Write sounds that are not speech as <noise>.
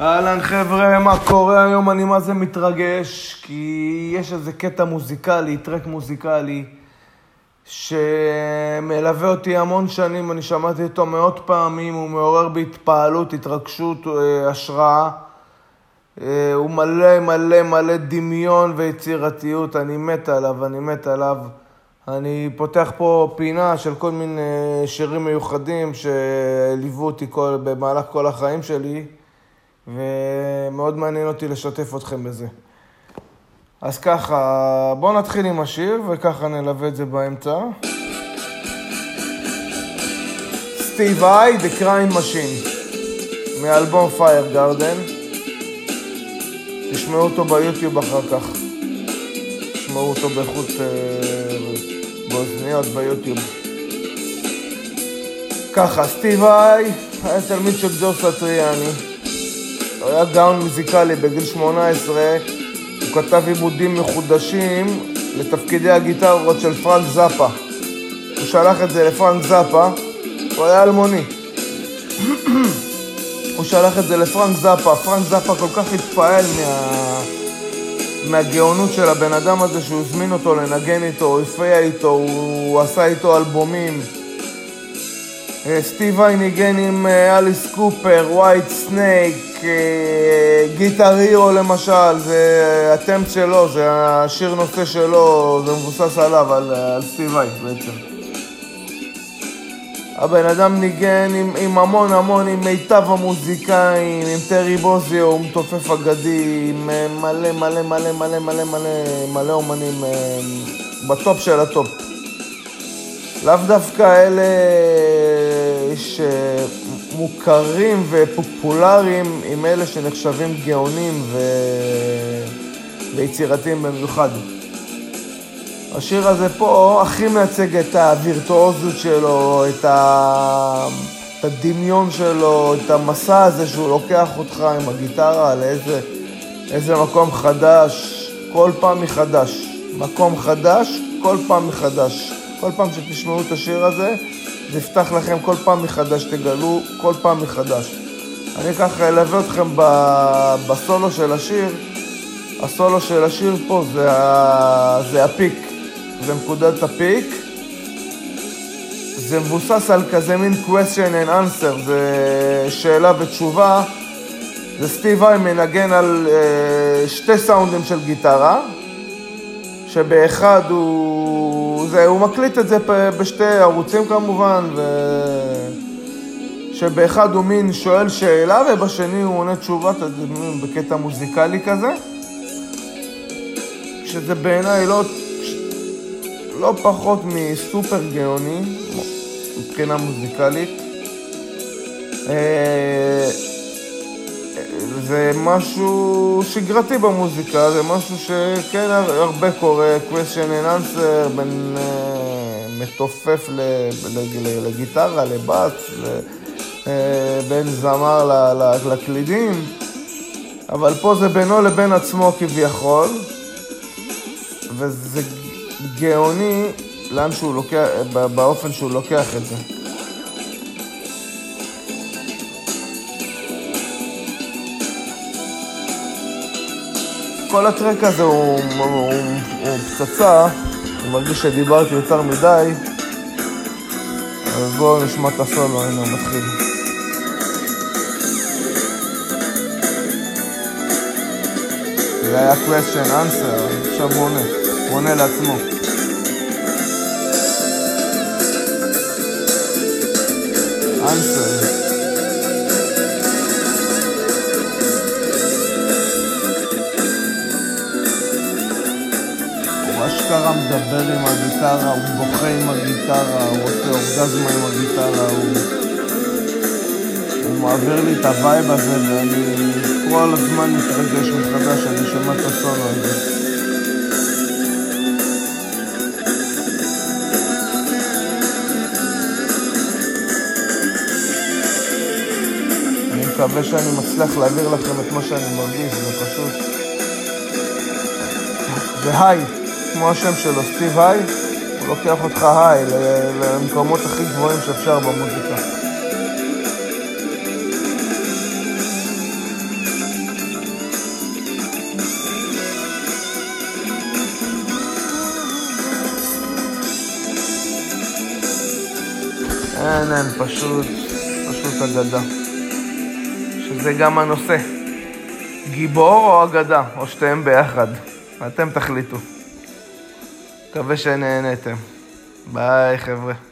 אהלן חבר'ה, מה קורה היום? אני מה זה מתרגש, כי יש איזה קטע מוזיקלי, טרק מוזיקלי, שמלווה אותי המון שנים, אני שמעתי אותו מאות פעמים, הוא מעורר בהתפעלות, התרגשות, אה, השראה. אה, הוא מלא מלא מלא דמיון ויצירתיות, אני מת עליו, אני מת עליו. אני פותח פה פינה של כל מיני שירים מיוחדים שליוו אותי כל, במהלך כל החיים שלי. ומאוד מעניין אותי לשתף אתכם בזה. אז ככה, בואו נתחיל עם השיר, וככה נלווה את זה באמצע. סטיב איי, The Crying Machine, מאלבום Fire Garden. תשמעו אותו ביוטיוב אחר כך. תשמעו אותו באיכות אה, באוזניות ביוטיוב. ככה, סטיב איי היה תלמיד של ג'ו סטריאני. היה גאון מוזיקלי בגיל 18, הוא כתב עיבודים מחודשים לתפקידי הגיטרות של פרנק זאפה. הוא שלח את זה לפרנק זאפה, הוא היה אלמוני. <clears throat> הוא שלח את זה לפרנק זאפה, פרנק זאפה כל כך התפעל מה... מהגאונות של הבן אדם הזה שהוא הזמין אותו לנגן איתו, הוא הפריע איתו, הוא עשה איתו אלבומים. אה, סטיב ואי ניגן עם אה, אליס קופר, Whitesnake, Guitar Hero למשל, זה ה theme שלו, זה השיר נושא שלו, זה מבוסס עליו, על, על סטיב ואי בעצם. הבן אדם ניגן עם, עם המון המון, עם מיטב המוזיקאים, עם טרי בוזיו, הוא מתופף אגדי, עם מלא מלא מלא מלא מלא מלא מלא אומנים אה, בטופ של הטופ. לאו דווקא אלה שמוכרים ופופולריים אלא אלה שנחשבים גאונים ו... ויצירתיים במיוחד. השיר הזה פה הכי מייצג את הווירטואוזיות שלו, את, ה... את הדמיון שלו, את המסע הזה שהוא לוקח אותך עם הגיטרה לאיזה איזה מקום חדש, כל פעם מחדש. מקום חדש, כל פעם מחדש. כל פעם שתשמעו את השיר הזה, זה יפתח לכם כל פעם מחדש, תגלו כל פעם מחדש. אני ככה אלווה אתכם בסולו של השיר. הסולו של השיר פה זה, ה... זה הפיק, זה נקודת הפיק. זה מבוסס על כזה מין question and answer, זה שאלה ותשובה. זה סטיב איי מנגן על uh, שתי סאונדים של גיטרה, שבאחד הוא... זה, הוא מקליט את זה בשתי ערוצים כמובן, ו... שבאחד הוא מין שואל שאלה ובשני הוא עונה תשובה, בקטע מוזיקלי כזה. שזה בעיניי לא, לא פחות מסופר גאוני מבחינה מוזיקלית. אה, זה משהו שגרתי במוזיקה, זה משהו שכן הרבה קורה, question and answer בין uh, מתופף לגיטרה, לבאס, uh, בין זמר לקלידים, אבל פה זה בינו לבין עצמו כביכול, וזה גאוני לאן שהוא לוקח, באופן שהוא לוקח את זה. כל הטרק הזה הוא, הוא, הוא, הוא פצצה, אני מרגיש שדיברתי יותר מדי, אז בואו נשמע את הסולו, הנה הוא מתחיל. זה היה question answer, עכשיו הוא עונה, הוא עונה לעצמו. answer. מדבר עם הגיטרה, הוא בוכה עם הגיטרה, הוא עושה אורגזמה עם הגיטרה, הוא... הוא מעביר לי את ה vibe הזה ואני כל הזמן מתרגש מחדש, אני שומע את הסולו הזה. אני מקווה שאני מצליח להעביר לכם את מה שאני מרגיש, זה פשוט... זה היי. כמו השם שלו, סטיב היי, הוא לוקח אותך היי למקומות הכי גבוהים שאפשר במוזיקה. אין, אין, פשוט, פשוט אגדה. שזה גם הנושא. גיבור או אגדה, או שתיהם ביחד. אתם תחליטו. מקווה שנהנתם. ביי, חבר'ה.